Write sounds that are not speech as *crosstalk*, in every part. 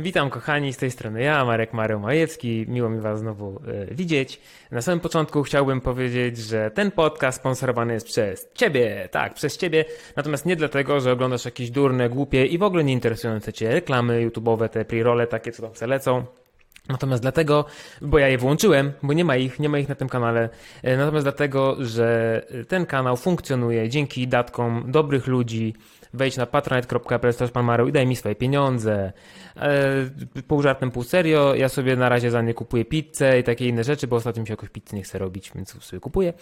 Witam kochani, z tej strony ja, Marek Mareł Majewski. Miło mi was znowu e, widzieć. Na samym początku chciałbym powiedzieć, że ten podcast sponsorowany jest przez ciebie, tak, przez ciebie. Natomiast nie dlatego, że oglądasz jakieś durne, głupie i w ogóle nie interesujące cię reklamy YouTube'owe, te pre-role takie, co tam se lecą. Natomiast dlatego, bo ja je włączyłem, bo nie ma ich, nie ma ich na tym kanale. E, natomiast dlatego, że ten kanał funkcjonuje dzięki datkom dobrych ludzi. Wejdź na patronite.pl i daj mi swoje pieniądze. E, pół żartem, pół serio. Ja sobie na razie za nie kupuję pizzę i takie inne rzeczy, bo ostatnio mi się jakoś pizzy nie chce robić, więc sobie kupuję.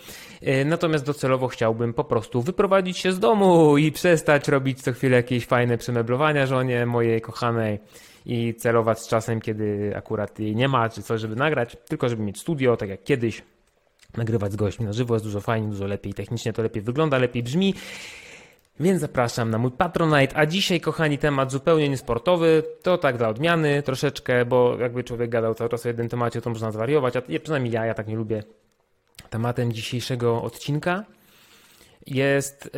E, natomiast docelowo chciałbym po prostu wyprowadzić się z domu i przestać robić co chwilę jakieś fajne przemeblowania żonie mojej kochanej i celować z czasem, kiedy akurat jej nie ma, czy coś, żeby nagrać, tylko żeby mieć studio, tak jak kiedyś. Nagrywać z gośćmi na żywo jest dużo fajniej, dużo lepiej, technicznie to lepiej wygląda, lepiej brzmi. Więc zapraszam na mój Patronite, a dzisiaj, kochani, temat zupełnie niesportowy, to tak dla odmiany troszeczkę, bo jakby człowiek gadał cały czas o jednym temacie, to można zwariować, a przynajmniej ja, ja tak nie lubię. Tematem dzisiejszego odcinka. Jest...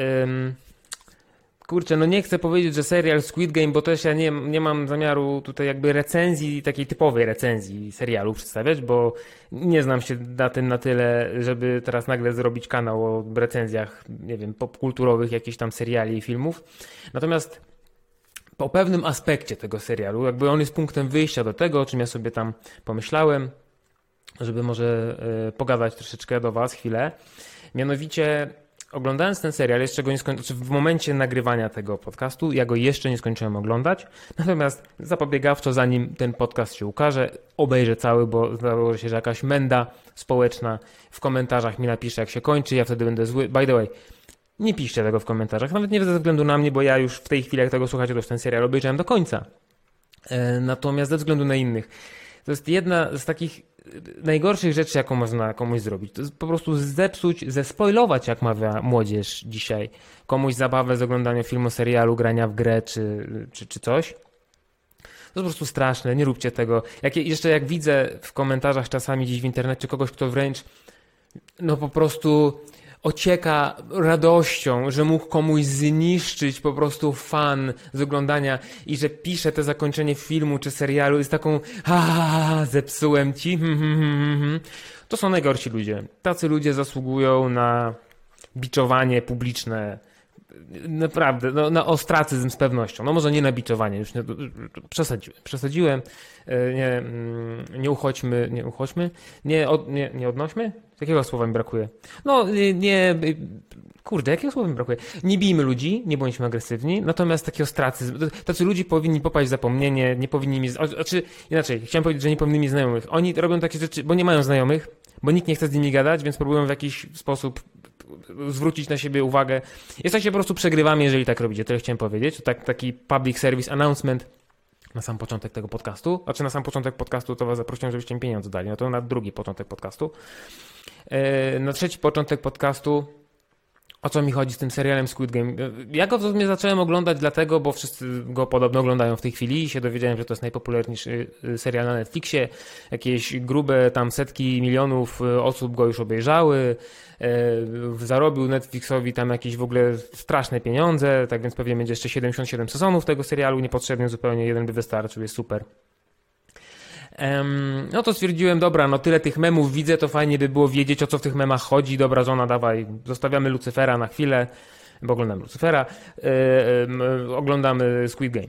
Kurczę, no nie chcę powiedzieć, że serial Squid Game, bo też ja nie, nie mam zamiaru tutaj jakby recenzji, takiej typowej recenzji serialu przedstawiać, bo nie znam się na tym na tyle, żeby teraz nagle zrobić kanał o recenzjach, nie wiem, popkulturowych jakichś tam seriali i filmów. Natomiast po pewnym aspekcie tego serialu, jakby on jest punktem wyjścia do tego, o czym ja sobie tam pomyślałem, żeby może y, pogadać troszeczkę do Was chwilę. Mianowicie oglądając ten serial, jeszcze go nie skończyłem, znaczy w momencie nagrywania tego podcastu, ja go jeszcze nie skończyłem oglądać, *laughs* natomiast zapobiegawczo, zanim ten podcast się ukaże, obejrzę cały, bo założę się, że jakaś menda społeczna w komentarzach mi napisze, jak się kończy, ja wtedy będę zły. By the way, nie piszcie tego w komentarzach, nawet nie ze względu na mnie, bo ja już w tej chwili, jak tego słuchacie, to już ten serial obejrzałem do końca. E, natomiast ze względu na innych. To jest jedna z takich najgorszych rzeczy, jaką można komuś zrobić. To jest po prostu zepsuć, zespoilować, jak mawia młodzież dzisiaj, komuś zabawę z oglądania filmu, serialu, grania w grę czy, czy, czy coś. To jest po prostu straszne, nie róbcie tego. Jak, jeszcze jak widzę w komentarzach czasami gdzieś w internecie kogoś, kto wręcz no po prostu ocieka radością, że mógł komuś zniszczyć po prostu fan z oglądania i że pisze to zakończenie filmu czy serialu z taką ha, zepsułem ci. Hmm, hmm, hmm, to są najgorsi ludzie. Tacy ludzie zasługują na biczowanie publiczne, naprawdę, no, na ostracyzm z pewnością. No może nie na biczowanie, już nie, przesadziłem. Przesadziłem. E, nie, mm, nie uchodźmy, nie uchodźmy, nie, od, nie, nie odnośmy? Jakiego słowa mi brakuje? No, nie, nie kurde, jakiego słowa mi brakuje? Nie bijmy ludzi, nie bądźmy agresywni, natomiast taki ostracyzm, tacy ludzie powinni popaść w zapomnienie, nie powinni mieć, znaczy inaczej, chciałem powiedzieć, że nie powinni mieć znajomych. Oni robią takie rzeczy, bo nie mają znajomych, bo nikt nie chce z nimi gadać, więc próbują w jakiś sposób zwrócić na siebie uwagę. Jesteście po prostu przegrywami, jeżeli tak robicie. Tyle chciałem powiedzieć. To tak, taki public service announcement na sam początek tego podcastu. Znaczy na sam początek podcastu to was zaprosiłem, żebyście mi pieniądze dali. No to na drugi początek podcastu. E, na trzeci początek podcastu o co mi chodzi z tym serialem Squid Game? Ja go w sumie zacząłem oglądać dlatego, bo wszyscy go podobno oglądają w tej chwili i się dowiedziałem, że to jest najpopularniejszy y, serial na Netflixie. Jakieś grube tam setki milionów y, osób go już obejrzały. E, zarobił Netflixowi tam jakieś w ogóle straszne pieniądze, tak więc pewnie będzie jeszcze 77 sezonów tego serialu, niepotrzebnie zupełnie jeden by wystarczył, jest super. No to stwierdziłem, dobra, no tyle tych memów widzę, to fajnie by było wiedzieć, o co w tych memach chodzi. Dobra, żona, dawaj, zostawiamy Lucyfera na chwilę, bo oglądamy Lucyfera, yy, oglądamy Squid Game.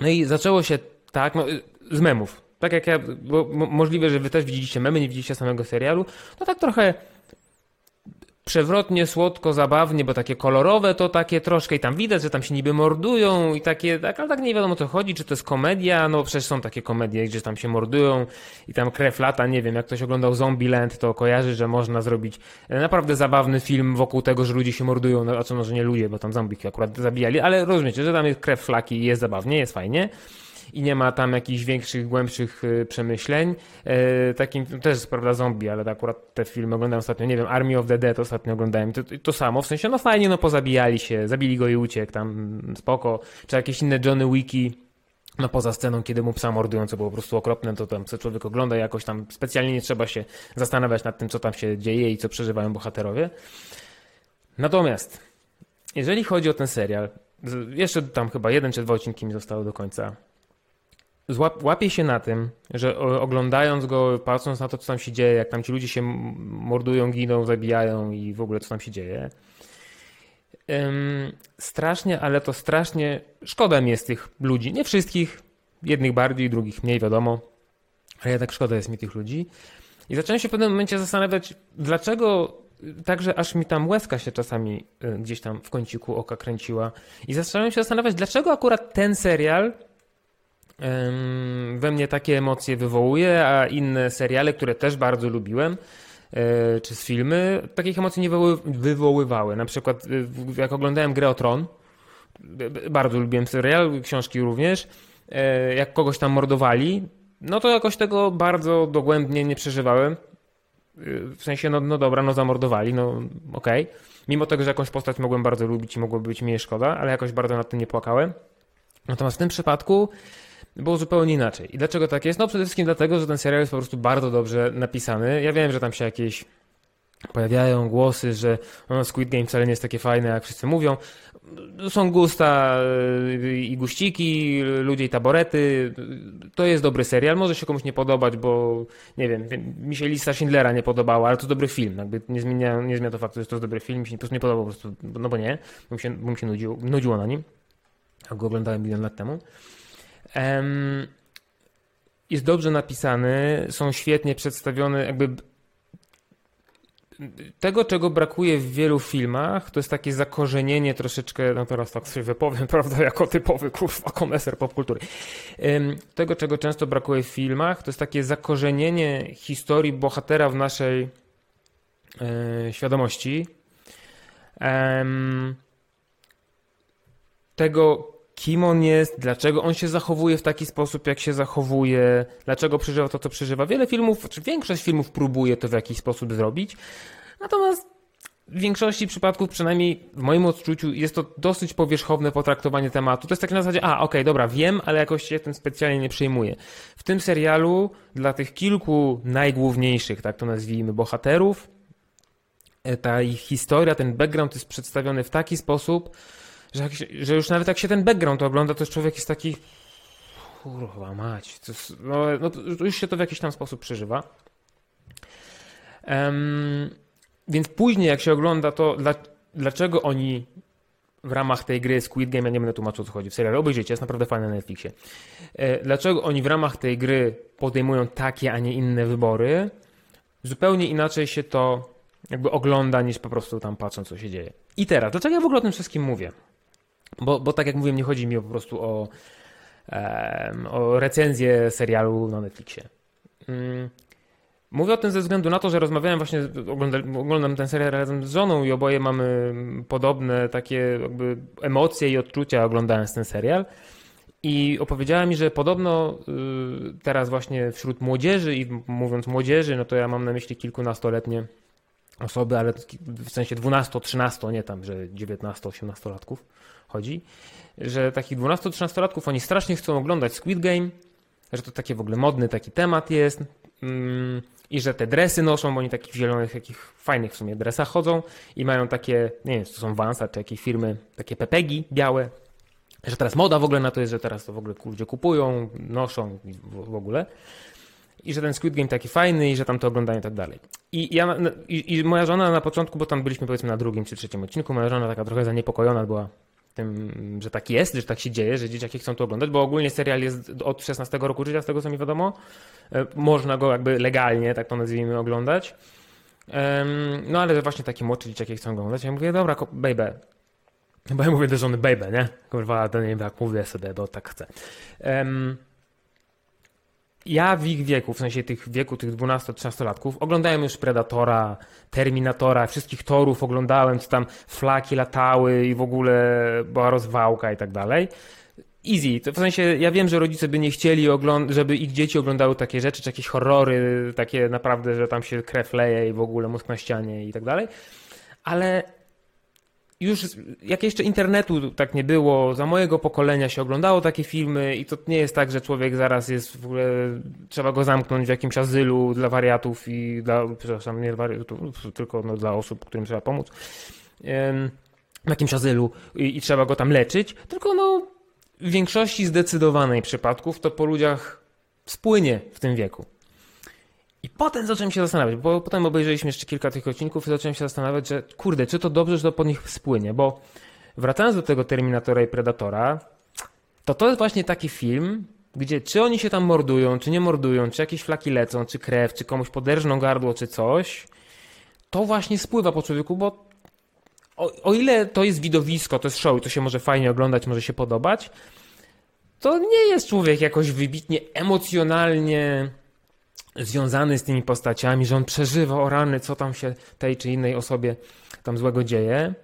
No i zaczęło się tak, no, z memów. Tak jak ja, bo możliwe, że wy też widzieliście memy, nie widzieliście samego serialu, to tak trochę przewrotnie, słodko, zabawnie, bo takie kolorowe to takie troszkę i tam widać, że tam się niby mordują i takie, tak, ale tak nie wiadomo o co chodzi, czy to jest komedia, no przecież są takie komedie, gdzie tam się mordują i tam krew lata, nie wiem, jak ktoś oglądał Zombieland, to kojarzy, że można zrobić e, naprawdę zabawny film wokół tego, że ludzie się mordują, no, a co może nie ludzie, bo tam zombiki akurat zabijali, ale rozumiecie, że tam jest krew flaki i jest zabawnie, jest fajnie. I nie ma tam jakichś większych, głębszych y, przemyśleń. E, takim to też jest prawda zombie, ale akurat te filmy oglądałem ostatnio, nie wiem, Army of the Dead ostatnio oglądałem, to, to samo, w sensie no fajnie, no pozabijali się, zabili go i uciekł, tam spoko, czy jakieś inne Johnny Wiki, no poza sceną, kiedy mu psa mordują, co było po prostu okropne, to tam co człowiek ogląda jakoś tam specjalnie nie trzeba się zastanawiać nad tym, co tam się dzieje i co przeżywają bohaterowie. Natomiast, jeżeli chodzi o ten serial, jeszcze tam chyba jeden czy dwa odcinki mi zostały do końca. Łapię się na tym, że oglądając go, patrząc na to, co tam się dzieje, jak tam ci ludzie się mordują, giną, zabijają i w ogóle co tam się dzieje, strasznie, ale to strasznie szkoda mi jest tych ludzi. Nie wszystkich, jednych bardziej, drugich mniej, wiadomo, ale jednak szkoda jest mi tych ludzi. I zacząłem się w pewnym momencie zastanawiać, dlaczego Także aż mi tam łezka się czasami y, gdzieś tam w kąciku oka kręciła. I zacząłem się zastanawiać, dlaczego akurat ten serial we mnie takie emocje wywołuje, a inne seriale, które też bardzo lubiłem, e, czy z filmy, takich emocji nie wywoływały. Na przykład y, jak oglądałem Grę o Tron, bardzo lubiłem serial, książki również, e, jak kogoś tam mordowali, no to jakoś tego bardzo dogłębnie nie przeżywałem. W sensie, no, no dobra, no zamordowali, no okej. Okay. Mimo tego, że jakąś postać mogłem bardzo lubić i mogłoby być mniej szkoda, ale jakoś bardzo nad tym nie płakałem. Natomiast w tym przypadku było zupełnie inaczej. I dlaczego tak jest? No przede wszystkim dlatego, że ten serial jest po prostu bardzo dobrze napisany. Ja wiem, że tam się jakieś pojawiają głosy, że no, Squid Game wcale nie jest takie fajne, jak wszyscy mówią. Są gusta y, i guściki, ludzie i taborety. To jest dobry serial. Może się komuś nie podobać, bo nie wiem, mi się lista Schindlera nie podobała, ale to dobry film. Jakby nie, zmienia, nie zmienia to faktu, że to jest dobry film. Mi się po prostu nie podobał, po prostu, no bo nie, bo się, bo się nudziło, nudziło na nim. Jak go oglądałem milion lat temu. Jest dobrze napisany, są świetnie przedstawione, jakby tego, czego brakuje w wielu filmach, to jest takie zakorzenienie troszeczkę, no teraz tak sobie wypowiem, *laughs* prawda, jako typowy kurwa koneser popkultury. Tego, czego często brakuje w filmach, to jest takie zakorzenienie historii bohatera w naszej e, świadomości. Tego, kim on jest, dlaczego on się zachowuje w taki sposób, jak się zachowuje, dlaczego przeżywa to, co przeżywa. Wiele filmów, czy większość filmów próbuje to w jakiś sposób zrobić, natomiast w większości przypadków, przynajmniej w moim odczuciu, jest to dosyć powierzchowne potraktowanie tematu. To jest takie na zasadzie, a okej, okay, dobra, wiem, ale jakoś się tym specjalnie nie przejmuję. W tym serialu dla tych kilku najgłówniejszych, tak to nazwijmy, bohaterów, e, ta ich historia, ten background jest przedstawiony w taki sposób, że, że już nawet jak się ten background ogląda, to człowiek jest taki kurwa mać, jest, no, no, już się to w jakiś tam sposób przeżywa. Um, więc później jak się ogląda to, dla, dlaczego oni w ramach tej gry Squid Game, ja nie będę tłumaczył o co chodzi w serialu, obejrzyjcie, jest naprawdę fajne na Netflixie. E, dlaczego oni w ramach tej gry podejmują takie, a nie inne wybory, zupełnie inaczej się to jakby ogląda niż po prostu tam patrząc co się dzieje. I teraz, dlaczego ja w ogóle o tym wszystkim mówię? Bo, bo tak jak mówiłem, nie chodzi mi po prostu o, o recenzję serialu na Netflixie. Mm. Mówię o tym ze względu na to, że rozmawiałem właśnie, oglądam, oglądam ten serial razem z żoną i oboje mamy podobne takie emocje i odczucia oglądając ten serial. I opowiedziała mi, że podobno y, teraz właśnie wśród młodzieży i mówiąc młodzieży, no to ja mam na myśli kilkunastoletnie osoby, ale w sensie 12, 13, nie tam, że 19, 18 latków chodzi, że takich 12-13-latków oni strasznie chcą oglądać Squid Game, że to taki w ogóle modny taki temat jest mm, i że te dresy noszą, bo oni takich zielonych, takich fajnych w sumie dresach chodzą i mają takie, nie wiem, to są Vansa czy jakieś firmy, takie pepegi białe, że teraz moda w ogóle na to jest, że teraz to w ogóle ludzie kupują, noszą w, w ogóle i że ten Squid Game taki fajny i że tam to oglądają i tak dalej. I, ja, i, I moja żona na początku, bo tam byliśmy powiedzmy na drugim czy trzecim odcinku, moja żona taka trochę zaniepokojona była tym, że tak jest, że tak się dzieje, że dzieciaki chcą to oglądać, bo ogólnie serial jest od 16 roku życia, z tego co mi wiadomo. E, można go jakby legalnie, tak to nazwijmy, oglądać. No ale właśnie takie młodsze dzieciaki chcą oglądać. Ja mówię, dobra, baby. Bo ja mówię do żony baby, nie? Kurwa, to nie wiem jak mówię sobie, bo tak chcę. Ja w ich wieku, w sensie tych wieku tych 12-13-latków, oglądałem już Predatora, Terminatora, wszystkich torów oglądałem, co tam flaki latały i w ogóle była rozwałka i tak dalej. easy. To w sensie, ja wiem, że rodzice by nie chcieli, żeby ich dzieci oglądały takie rzeczy, czy jakieś horrory, takie naprawdę, że tam się krew leje i w ogóle mózg na ścianie i tak dalej. Ale już jak jeszcze internetu tak nie było, za mojego pokolenia się oglądało takie filmy i to nie jest tak, że człowiek zaraz jest w ogóle, trzeba go zamknąć w jakimś azylu dla wariatów i dla, przepraszam, nie wariatów, tylko no, dla osób, którym trzeba pomóc, w jakimś azylu i, i trzeba go tam leczyć, tylko no w większości zdecydowanej przypadków to po ludziach spłynie w tym wieku. I potem zacząłem się zastanawiać, bo potem obejrzeliśmy jeszcze kilka tych odcinków i zacząłem się zastanawiać, że kurde, czy to dobrze, że to po nich spłynie, bo wracając do tego Terminatora i Predatora, to to jest właśnie taki film, gdzie czy oni się tam mordują, czy nie mordują, czy jakieś flaki lecą, czy krew, czy komuś poderżną gardło, czy coś, to właśnie spływa po człowieku, bo o, o ile to jest widowisko, to jest show i to się może fajnie oglądać, może się podobać, to nie jest człowiek jakoś wybitnie emocjonalnie związany z tymi postaciami, że on przeżywa o rany, co tam się tej czy innej osobie tam złego dzieje.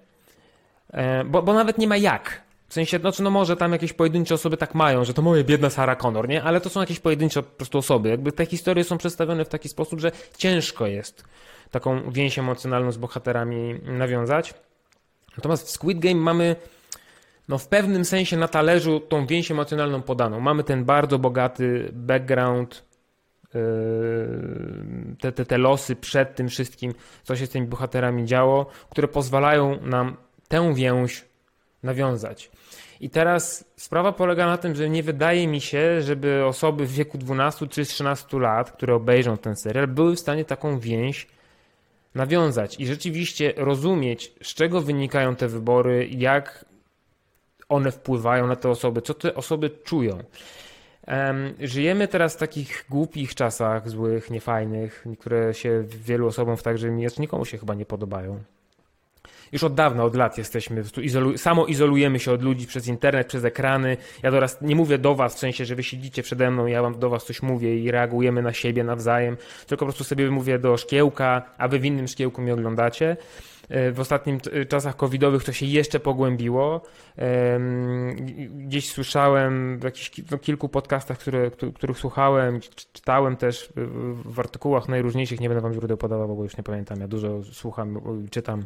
E, bo, bo nawet nie ma jak. W sensie, znaczy, no może tam jakieś pojedyncze osoby tak mają, że to moje biedna Sarah Connor, nie? Ale to są jakieś pojedyncze po prostu osoby. Jakby te historie są przedstawione w taki sposób, że ciężko jest taką więź emocjonalną z bohaterami nawiązać. Natomiast w Squid Game mamy no w pewnym sensie na talerzu tą więź emocjonalną podaną. Mamy ten bardzo bogaty background, te, te, te losy przed tym wszystkim, co się z tymi bohaterami działo, które pozwalają nam tę więź nawiązać. I teraz sprawa polega na tym, że nie wydaje mi się, żeby osoby w wieku 12 czy 13 lat, które obejrzą ten serial, były w stanie taką więź nawiązać i rzeczywiście rozumieć, z czego wynikają te wybory, jak one wpływają na te osoby, co te osoby czują. Żyjemy teraz w takich głupich czasach, złych, niefajnych, które się wielu osobom, w także nikomu się chyba nie podobają już od dawna, od lat jesteśmy, izolu samo izolujemy się od ludzi przez internet, przez ekrany. Ja teraz nie mówię do was w sensie, że wy siedzicie przede mną, ja wam do was coś mówię i reagujemy na siebie nawzajem, tylko po prostu sobie mówię do szkiełka, a wy w innym szkiełku mnie oglądacie. E, w ostatnim czasach covidowych to się jeszcze pogłębiło. Gdzieś słyszałem w no, kilku podcastach, które, których słuchałem, czytałem też w artykułach najróżniejszych, nie będę wam źródeł podawał, bo już nie pamiętam, ja dużo słucham, czytam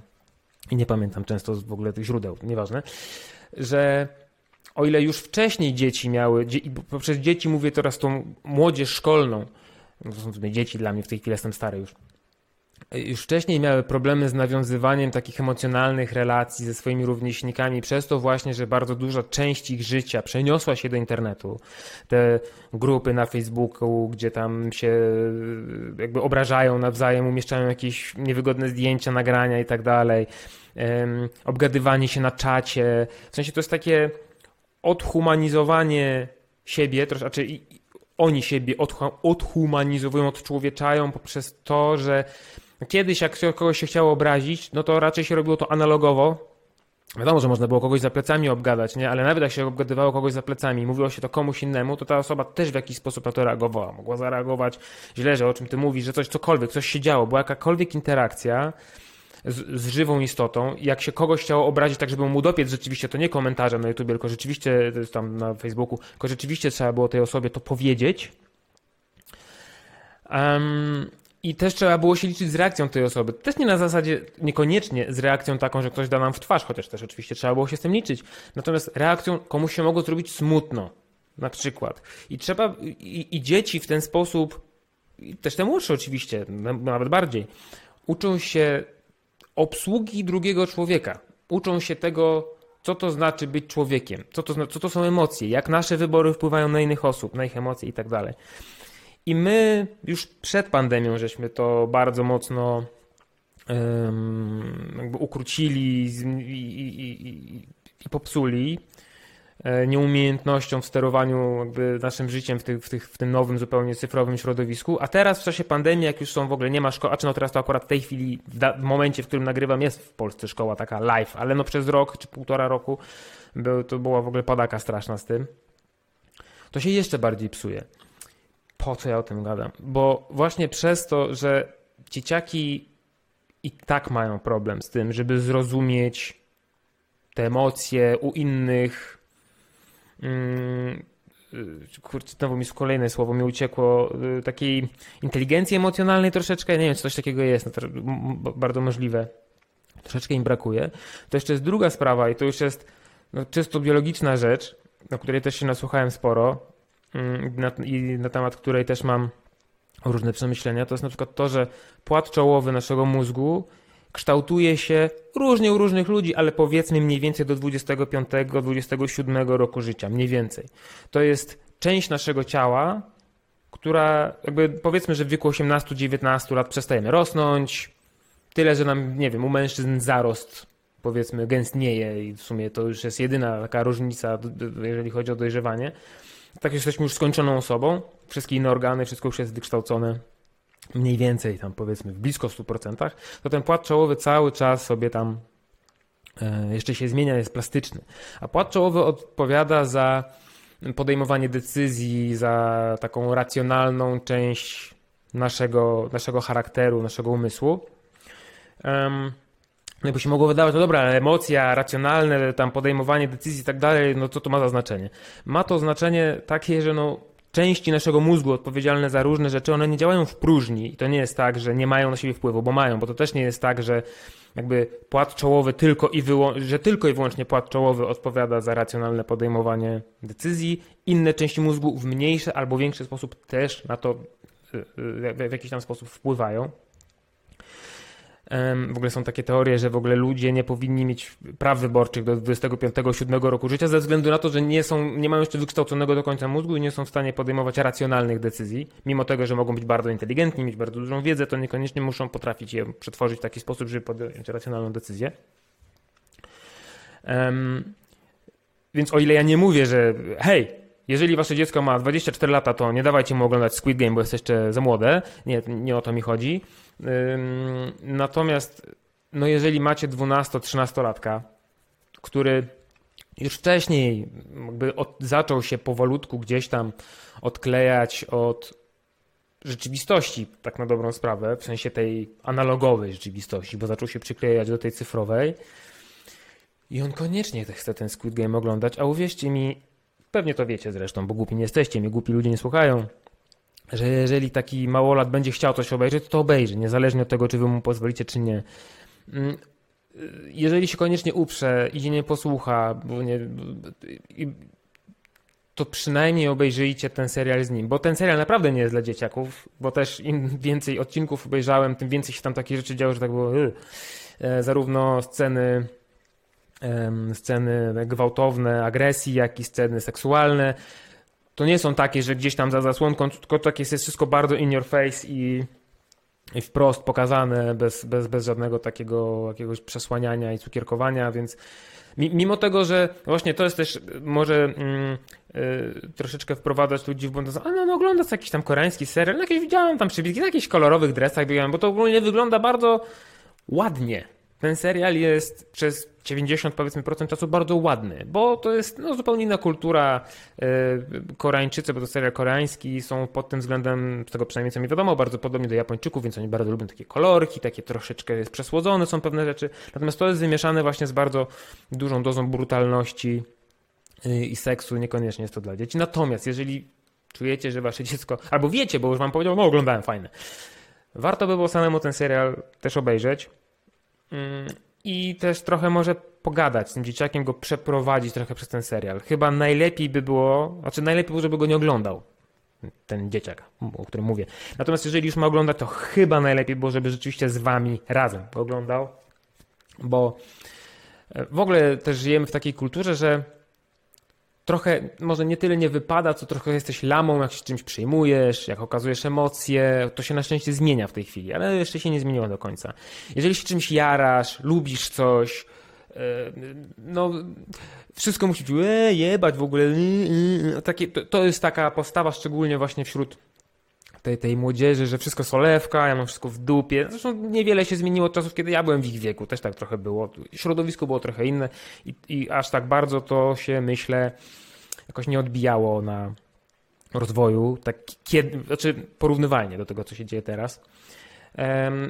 i nie pamiętam często w ogóle tych źródeł, nieważne, że o ile już wcześniej dzieci miały, i poprzez dzieci mówię teraz tą młodzież szkolną, to są dzieci dla mnie, w tej chwili jestem stary już, już wcześniej miały problemy z nawiązywaniem takich emocjonalnych relacji ze swoimi rówieśnikami, przez to właśnie, że bardzo duża część ich życia przeniosła się do internetu. Te grupy na Facebooku, gdzie tam się jakby obrażają nawzajem, umieszczają jakieś niewygodne zdjęcia, nagrania i tak dalej, obgadywanie się na czacie. W sensie to jest takie odhumanizowanie siebie, troszkę, znaczy oni siebie odhumanizowują, odczłowieczają poprzez to, że Kiedyś, jak kogoś się chciało obrazić, no to raczej się robiło to analogowo. Wiadomo, że można było kogoś za plecami obgadać, nie? ale nawet jak się obgadywało kogoś za plecami, mówiło się to komuś innemu, to ta osoba też w jakiś sposób na to reagowała. Mogła zareagować źle, że o czym ty mówisz, że coś cokolwiek, coś się działo, była jakakolwiek interakcja z, z żywą istotą. Jak się kogoś chciało obrazić tak, żeby mu dopiec rzeczywiście, to nie komentarzem na YouTube, tylko rzeczywiście, to jest tam na Facebooku, tylko rzeczywiście trzeba było tej osobie to powiedzieć. Um, i też trzeba było się liczyć z reakcją tej osoby. Też nie na zasadzie, niekoniecznie z reakcją taką, że ktoś da nam w twarz, chociaż też oczywiście trzeba było się z tym liczyć. Natomiast reakcją komuś się mogło zrobić smutno, na przykład. I trzeba, i, i dzieci w ten sposób, też te młodsze oczywiście, nawet bardziej, uczą się obsługi drugiego człowieka. Uczą się tego, co to znaczy być człowiekiem, co to, co to są emocje, jak nasze wybory wpływają na innych osób, na ich emocje i tak dalej. I my już przed pandemią żeśmy to bardzo mocno jakby ukrócili i, i, i, i popsuli e, nieumiejętnością w sterowaniu jakby naszym życiem w, tych, w, tych, w tym nowym, zupełnie cyfrowym środowisku. A teraz w czasie pandemii, jak już są w ogóle, nie ma szkoły, a czy no teraz to akurat w tej chwili, w, w momencie, w którym nagrywam, jest w Polsce szkoła taka live, ale no przez rok czy półtora roku był, to była w ogóle padaka straszna z tym. To się jeszcze bardziej psuje po co ja o tym gadam? Bo właśnie przez to, że dzieciaki i tak mają problem z tym, żeby zrozumieć te emocje u innych, mm, kurczę, znowu mi kolejne słowo mi uciekło, y, takiej inteligencji emocjonalnej troszeczkę, nie wiem, czy coś takiego jest, no bardzo możliwe. Troszeczkę im brakuje. To jeszcze jest druga sprawa i to już jest no, czysto biologiczna rzecz, o której też się nasłuchałem sporo na, i na temat której też mam różne przemyślenia, to jest na przykład to, że płat czołowy naszego mózgu kształtuje się różnie u różnych ludzi, ale powiedzmy mniej więcej do 25-27 roku życia, mniej więcej. To jest część naszego ciała, która jakby powiedzmy, że w wieku 18-19 lat przestajemy rosnąć, tyle, że nam, nie wiem, u mężczyzn zarost powiedzmy gęstnieje i w sumie to już jest jedyna taka różnica, jeżeli chodzi o dojrzewanie. Tak jesteśmy już skończoną osobą, wszystkie inne organy, wszystko już jest wykształcone mniej więcej tam powiedzmy w blisko 100%, to ten płat czołowy cały czas sobie tam e, jeszcze się zmienia, jest plastyczny. A płat czołowy odpowiada za podejmowanie decyzji, za taką racjonalną część naszego, naszego charakteru, naszego umysłu. Um, no by się mogło wydawać, no dobra, ale emocja, racjonalne, tam podejmowanie decyzji i tak dalej, no co to ma za znaczenie? Ma to znaczenie takie, że no części naszego mózgu odpowiedzialne za różne rzeczy, one nie działają w próżni i to nie jest tak, że nie mają na siebie wpływu, bo mają, bo to też nie jest tak, że jakby płat czołowy tylko i że tylko i wyłącznie płat czołowy odpowiada za racjonalne podejmowanie decyzji, inne części mózgu w mniejszy albo większy sposób też na to y, y, w jakiś tam sposób wpływają. W ogóle są takie teorie, że w ogóle ludzie nie powinni mieć praw wyborczych do 25-7 roku życia ze względu na to, że nie, są, nie mają jeszcze wykształconego do końca mózgu i nie są w stanie podejmować racjonalnych decyzji. Mimo tego, że mogą być bardzo inteligentni, mieć bardzo dużą wiedzę, to niekoniecznie muszą potrafić je przetworzyć w taki sposób, żeby podjąć racjonalną decyzję. Um, więc o ile ja nie mówię, że hej, jeżeli wasze dziecko ma 24 lata, to nie dawajcie mu oglądać Squid Game, bo jest jeszcze za młode. Nie, nie o to mi chodzi. Natomiast, no jeżeli macie 12-13-latka, który już wcześniej jakby od, zaczął się powolutku gdzieś tam odklejać od rzeczywistości, tak na dobrą sprawę, w sensie tej analogowej rzeczywistości, bo zaczął się przyklejać do tej cyfrowej. I on koniecznie chce ten Squid Game oglądać, a uwierzcie mi, pewnie to wiecie zresztą, bo głupi nie jesteście, mnie głupi ludzie nie słuchają, że jeżeli taki małolat będzie chciał coś obejrzeć, to, to obejrzy, niezależnie od tego, czy wy mu pozwolicie, czy nie. Mm, jeżeli się koniecznie uprze i nie posłucha, nie, to przynajmniej obejrzyjcie ten serial z nim, bo ten serial naprawdę nie jest dla dzieciaków, bo też im więcej odcinków obejrzałem, tym więcej się tam takich rzeczy działo, że tak było yy. zarówno sceny sceny gwałtowne, agresji, jak i sceny seksualne to nie są takie, że gdzieś tam za zasłonką, tylko takie jest wszystko bardzo in your face i, i wprost pokazane, bez, bez, bez żadnego takiego jakiegoś przesłaniania i cukierkowania, więc mimo tego, że właśnie to jest też może mm, y, troszeczkę wprowadzać ludzi w błąd, a no, no oglądasz jakiś tam koreański serial, no jakieś widziałem tam przybitki, na jakichś kolorowych dresach bo to ogólnie wygląda bardzo ładnie. Ten serial jest przez 90 powiedzmy procent czasu bardzo ładny, bo to jest no, zupełnie inna kultura. E, Koreańczycy, bo to serial koreański, są pod tym względem, z tego przynajmniej co mi wiadomo, bardzo podobni do Japończyków, więc oni bardzo lubią takie kolorki, takie troszeczkę przesłodzone są pewne rzeczy. Natomiast to jest wymieszane właśnie z bardzo dużą dozą brutalności e, i seksu, niekoniecznie jest to dla dzieci. Natomiast jeżeli czujecie, że wasze dziecko, albo wiecie, bo już wam powiedział, no oglądałem fajne, warto by było samemu ten serial też obejrzeć. I też trochę może pogadać z tym dzieciakiem, go przeprowadzić trochę przez ten serial. Chyba najlepiej by było, znaczy najlepiej było, żeby go nie oglądał. Ten dzieciak, o którym mówię. Natomiast jeżeli już ma oglądać, to chyba najlepiej było, żeby rzeczywiście z wami razem go oglądał, bo e, w ogóle też żyjemy w takiej kulturze, że trochę, może nie tyle nie wypada, co trochę jesteś lamą, jak się czymś przejmujesz, jak okazujesz emocje, to się na szczęście zmienia w tej chwili, ale jeszcze się nie zmieniło do końca. Jeżeli się czymś jarasz, lubisz coś, e, no wszystko musi być e, jebać w ogóle. E, takie, to, to jest taka postawa szczególnie właśnie wśród tej, tej młodzieży, że wszystko solewka, ja mam wszystko w dupie. Zresztą niewiele się zmieniło od czasów, kiedy ja byłem w ich wieku, też tak trochę było. Środowisko było trochę inne i, i aż tak bardzo to się, myślę, jakoś nie odbijało na rozwoju, tak kiedy, znaczy porównywalnie do tego, co się dzieje teraz.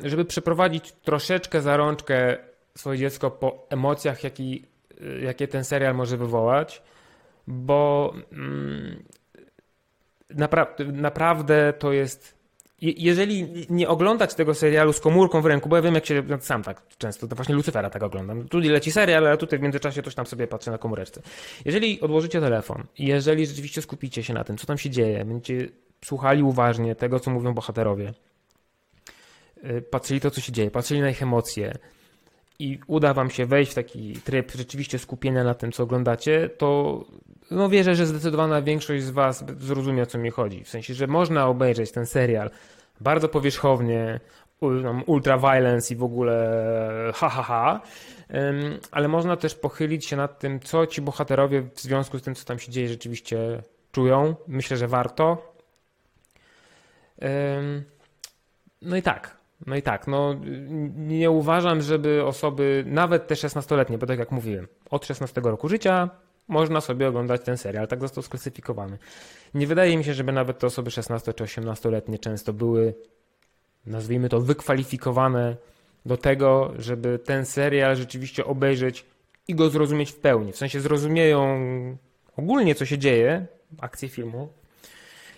Żeby przeprowadzić troszeczkę za rączkę swoje dziecko po emocjach, jaki, jakie ten serial może wywołać, bo mm, napra naprawdę to jest jeżeli nie oglądać tego serialu z komórką w ręku, bo ja wiem jak się, sam tak często, to właśnie Lucyfera tak oglądam. Tu leci serial, ale tutaj w międzyczasie coś tam sobie patrzę na komóreczce. Jeżeli odłożycie telefon, jeżeli rzeczywiście skupicie się na tym, co tam się dzieje, będziecie słuchali uważnie tego, co mówią bohaterowie, y, patrzyli to, co się dzieje, patrzyli na ich emocje i uda wam się wejść w taki tryb rzeczywiście skupienia na tym, co oglądacie, to no wierzę, że zdecydowana większość z Was zrozumie, o co mi chodzi. W sensie, że można obejrzeć ten serial bardzo powierzchownie, ultra violence i w ogóle ha, ha, ha, ale można też pochylić się nad tym, co ci bohaterowie w związku z tym, co tam się dzieje, rzeczywiście czują. Myślę, że warto. No i tak, no i tak, no nie uważam, żeby osoby, nawet te 16-letnie, bo tak jak mówiłem, od 16 roku życia można sobie oglądać ten serial, tak został sklasyfikowany. Nie wydaje mi się, żeby nawet te osoby 16 czy 18-letnie często były, nazwijmy to, wykwalifikowane do tego, żeby ten serial rzeczywiście obejrzeć i go zrozumieć w pełni. W sensie zrozumieją ogólnie, co się dzieje, akcję filmu,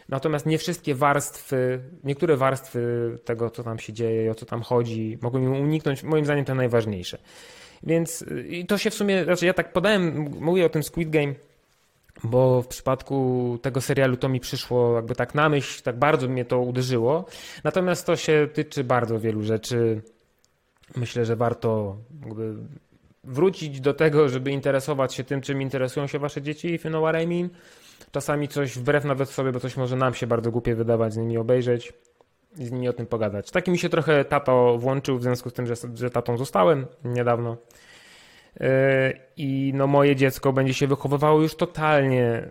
Natomiast nie wszystkie warstwy, niektóre warstwy tego, co tam się dzieje o co tam chodzi, mogą im uniknąć. Moim zdaniem to najważniejsze. Więc i to się w sumie, znaczy ja tak podałem, mówię o tym Squid Game, bo w przypadku tego serialu to mi przyszło jakby tak na myśl, tak bardzo mnie to uderzyło. Natomiast to się tyczy bardzo wielu rzeczy. Myślę, że warto wrócić do tego, żeby interesować się tym, czym interesują się wasze dzieci, if you know what I mean. Czasami coś wbrew nawet sobie, bo coś może nam się bardzo głupie wydawać, z nimi obejrzeć i z nimi o tym pogadać. Taki mi się trochę tato włączył w związku z tym, że, że tatą zostałem niedawno. Yy, I no moje dziecko będzie się wychowywało już totalnie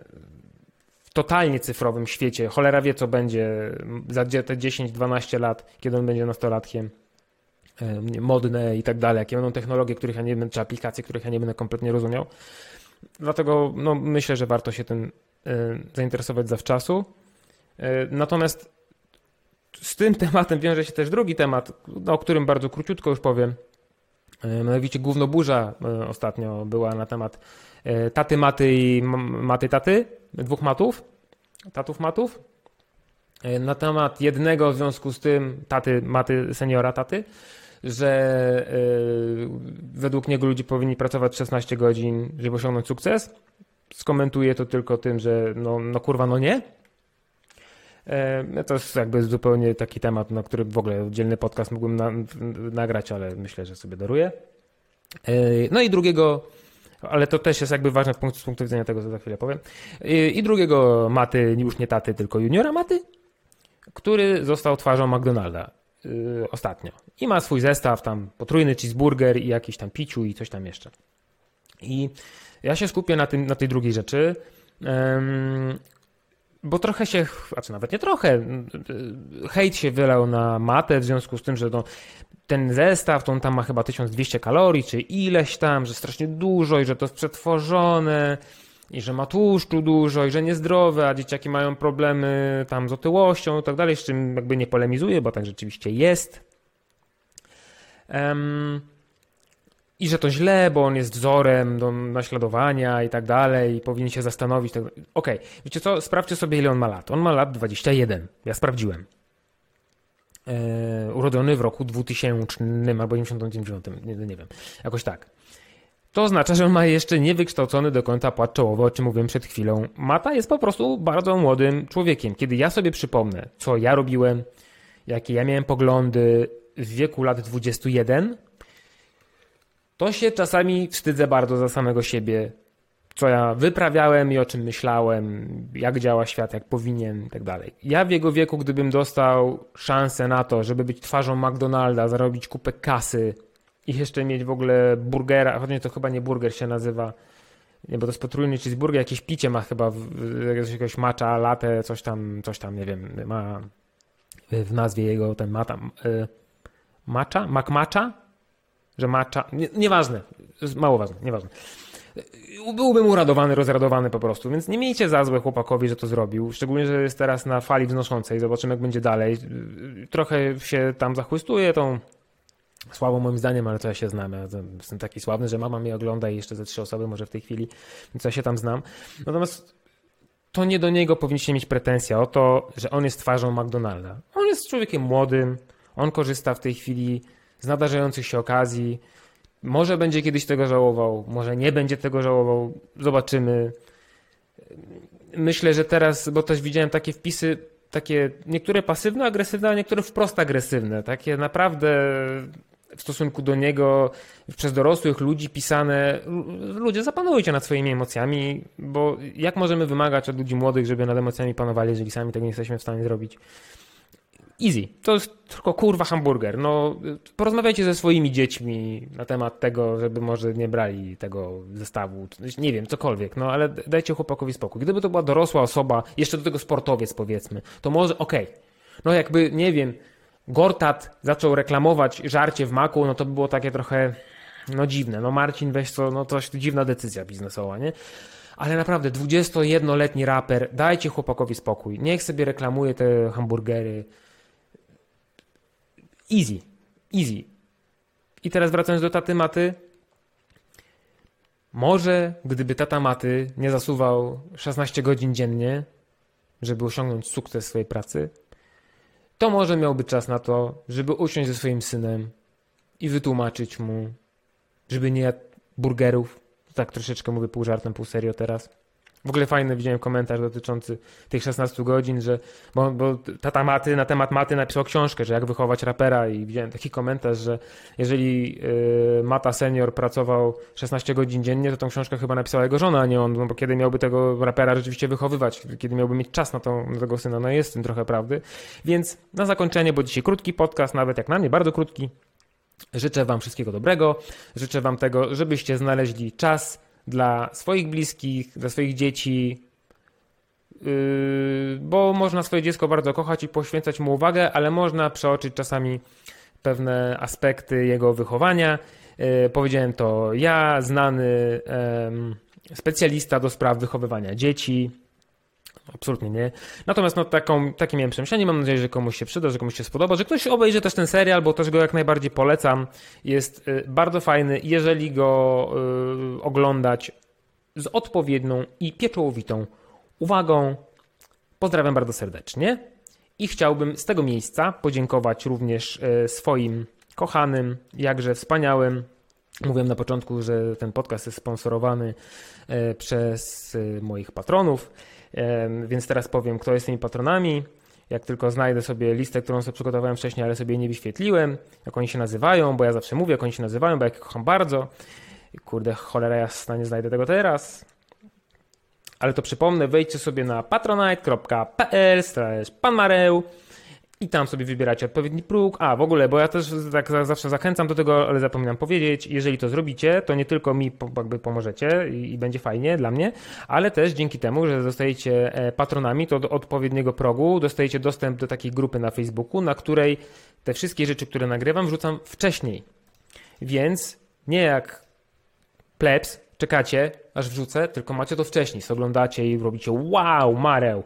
w totalnie cyfrowym świecie. Cholera wie, co będzie za te 10-12 lat, kiedy on będzie nastolatkiem. Yy, modne i tak dalej, jakie będą technologie, których ja nie będę, czy aplikacje, których ja nie będę kompletnie rozumiał. Dlatego no, myślę, że warto się tym zainteresować zawczasu. Natomiast z tym *laughs* tematem wiąże się też drugi temat, o którym bardzo króciutko już powiem. E, mianowicie głównoburza ostatnio była na temat taty maty i maty taty, dwóch matów, tatów matów. Na temat jednego w związku z tym taty maty seniora taty, że według niego ludzie powinni pracować 16 godzin, żeby osiągnąć sukces. Skomentuję to tylko tym, że no, no kurwa, no nie. E, to jest jakby zupełnie taki temat, na który w ogóle dzielny podcast mógłbym na, nagrać, ale myślę, że sobie daruję. E, no i drugiego, ale to też jest jakby ważne z punktu, widzenia tego, co za chwilę powiem. I, I drugiego Maty, już nie taty, tylko juniora Maty, który został twarzą McDonalda ostatnio. I ma swój zestaw tam, potrójny cheeseburger i jakiś tam piciu i coś tam jeszcze. I ja się skupię na, tym, na tej drugiej rzeczy bo trochę się, znaczy nawet nie trochę, hejt się wylał na matę w związku z tym, że no, ten zestaw, to on tam ma chyba 1200 kalorii, czy ileś tam, że strasznie dużo i że to jest przetworzone i że ma tłuszczu dużo i że niezdrowe, a dzieciaki mają problemy tam z otyłością i tak dalej, z czym jakby nie polemizuję, bo tak rzeczywiście jest. I że to źle, bo on jest wzorem do naśladowania i tak dalej, i powinien się zastanowić. Tak Okej, okay. wiecie co, sprawdźcie sobie, ile on ma lat. On ma lat 21. Ja sprawdziłem. Eee, urodzony w roku 2000 albo 99, nie, nie wiem, jakoś tak. To oznacza, że on ma jeszcze niewykształcony do końca płat czołowy, o czym mówiłem przed chwilą. Mata jest po prostu bardzo młodym człowiekiem. Kiedy ja sobie przypomnę, co ja robiłem, jakie ja miałem poglądy w wieku lat 21, to się czasami wstydzę bardzo za samego siebie, co ja wyprawiałem i o czym myślałem, jak działa świat, jak powinien i tak dalej. Ja w jego wieku, gdybym dostał szansę na to, żeby być twarzą McDonalda, zarobić kupę kasy i jeszcze mieć w ogóle burgera, chociaż to chyba nie burger się nazywa, nie, bo to jest potrójny cheeseburger, jakieś picie ma chyba, jakiegoś macza, latte, coś tam, coś tam, nie wiem, ma w nazwie jego ten ma tam, y, macza? McMacza? Że macza, nie, nieważne, mało ważne, nieważne. Byłbym uradowany, rozradowany po prostu, więc nie miejcie za złe chłopakowi, że to zrobił, szczególnie, że jest teraz na fali wznoszącej, zobaczymy jak będzie dalej. Trochę się tam zachłystuje tą Słabo moim zdaniem, ale to ja się znam. Ja jestem taki sławny, że mama mnie ogląda i jeszcze ze trzy osoby może w tej chwili, więc ja się tam znam. Natomiast to nie do niego powinniście mieć pretensja o to, że on jest twarzą McDonalda. On jest człowiekiem młodym, on korzysta w tej chwili z nadarzających się okazji. Może będzie kiedyś tego żałował, może nie będzie tego żałował, zobaczymy. Myślę, że teraz, bo też widziałem takie wpisy, takie niektóre pasywno-agresywne, a niektóre wprost agresywne, takie naprawdę w stosunku do niego przez dorosłych ludzi pisane. Ludzie, zapanujcie nad swoimi emocjami, bo jak możemy wymagać od ludzi młodych, żeby nad emocjami panowali, jeżeli sami tego nie jesteśmy w stanie zrobić? Easy. To jest tylko kurwa hamburger. No, porozmawiajcie ze swoimi dziećmi na temat tego, żeby może nie brali tego zestawu. Nie wiem, cokolwiek, no ale dajcie chłopakowi spokój. Gdyby to była dorosła osoba, jeszcze do tego sportowiec powiedzmy, to może okej. Okay. No jakby, nie wiem, Gortat zaczął reklamować żarcie w maku, no to było takie trochę, no dziwne. No Marcin, weź to, no to dziwna decyzja biznesowa, nie? Ale naprawdę, 21-letni raper, dajcie chłopakowi spokój. Niech sobie reklamuje te hamburgery. Easy. Easy. I teraz wracając do taty Maty. Może gdyby tata Maty nie zasuwał 16 godzin dziennie, żeby osiągnąć sukces swojej pracy, to może miałby czas na to, żeby usiąść ze swoim synem i wytłumaczyć mu, żeby nie jadł burgerów. Tak troszeczkę mówię pół żartem, pół serio teraz. W ogóle fajny widziałem komentarz dotyczący tych 16 godzin, że bo, bo tata Maty na temat Maty napisał książkę, że jak wychować rapera i widziałem taki komentarz, że jeżeli y, Mata senior pracował 16 godzin dziennie, to tą książkę chyba napisała jego żona, a nie on, no bo kiedy miałby tego rapera rzeczywiście wychowywać, kiedy miałby mieć czas na, tą, na tego syna, no jest w tym trochę prawdy. Więc na zakończenie, bo dzisiaj krótki podcast, nawet jak na mnie, bardzo krótki, życzę wam wszystkiego dobrego, życzę wam tego, żebyście znaleźli czas dla swoich bliskich, dla swoich dzieci, yy, bo można swoje dziecko bardzo kochać i poświęcać mu uwagę, ale można przeoczyć czasami pewne aspekty jego wychowania. Yy, powiedziałem to ja, znany specjalista do spraw wychowywania dzieci. Absolutnie nie. Natomiast no, taką, takie miałem przemyślenie. Mam nadzieję, że komuś się przyda, że komuś się spodoba, że ktoś obejrzy też ten serial, bo też go jak najbardziej polecam. Jest y, bardzo fajny, jeżeli go y, oglądać z odpowiednią i pieczołowitą uwagą. Pozdrawiam bardzo serdecznie i chciałbym z tego miejsca podziękować również y, swoim kochanym, jakże wspaniałym. Mówiłem na początku, że ten podcast jest sponsorowany y, przez moich patronów. Więc teraz powiem, kto jest tymi patronami. Jak tylko znajdę sobie listę, którą sobie przygotowałem wcześniej, ale sobie nie wyświetliłem, jak oni się nazywają, bo ja zawsze mówię, jak oni się nazywają, bo ja ich kocham bardzo. Kurde, cholera jasna, nie znajdę tego teraz. Ale to przypomnę, wejdźcie sobie na patronite.pl panmareł i tam sobie wybieracie odpowiedni próg. A, w ogóle, bo ja też tak zawsze zachęcam do tego, ale zapominam powiedzieć, jeżeli to zrobicie, to nie tylko mi jakby pomożecie i, będzie fajnie dla mnie, ale też dzięki temu, że zostajecie e, patronami, to do odpowiedniego progu dostajecie dostęp do takiej grupy na Facebooku, na której te wszystkie rzeczy, które nagrywam, wrzucam wcześniej. Więc nie jak plebs, czekacie, aż wrzucę, tylko macie to wcześniej, oglądacie i robicie wow, mareł,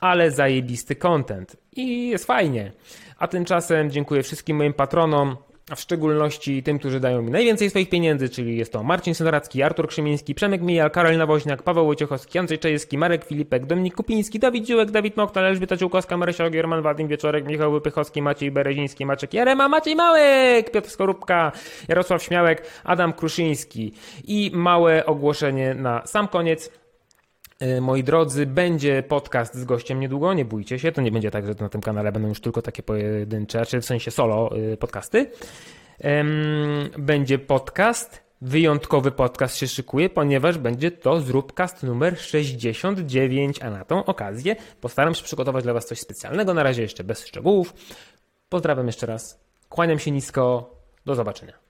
ale zajebisty content i jest fajnie. A tymczasem dziękuję wszystkim moim patronom, a w szczególności tym, którzy dają mi najwięcej swoich pieniędzy, czyli jest to Marcin Senoracki, Artur Krzymiński, Przemek Mijal, Karolina Woźniak, Paweł Wojciechowski, Andrzej Czajewski, Marek Filipek, Dominik Kupiński, Dawid Dziłek, Dawid Moktal, Elżbieta Ciłkowska, Marysia Gierman, Wadim Wieczorek, Michał Wypychowski, Maciej Bereziński, Maciek Jarema, Maciej Małek, Piotr Skorupka, Jarosław Śmiałek, Adam Kruszyński i małe ogłoszenie na sam koniec. E, moi drodzy, będzie podcast z gościem niedługo, nie bójcie się, to nie będzie tak, że na tym kanale będą już tylko takie pojedyncze, czy w sensie solo e, podcasty. Będzie podcast, wyjątkowy podcast się szykuje, ponieważ będzie to Zróbcast numer 69, a na tą okazję postaram się przygotować dla Was coś specjalnego, na razie jeszcze bez szczegółów. Pozdrawiam jeszcze raz, kłaniam się nisko, do zobaczenia.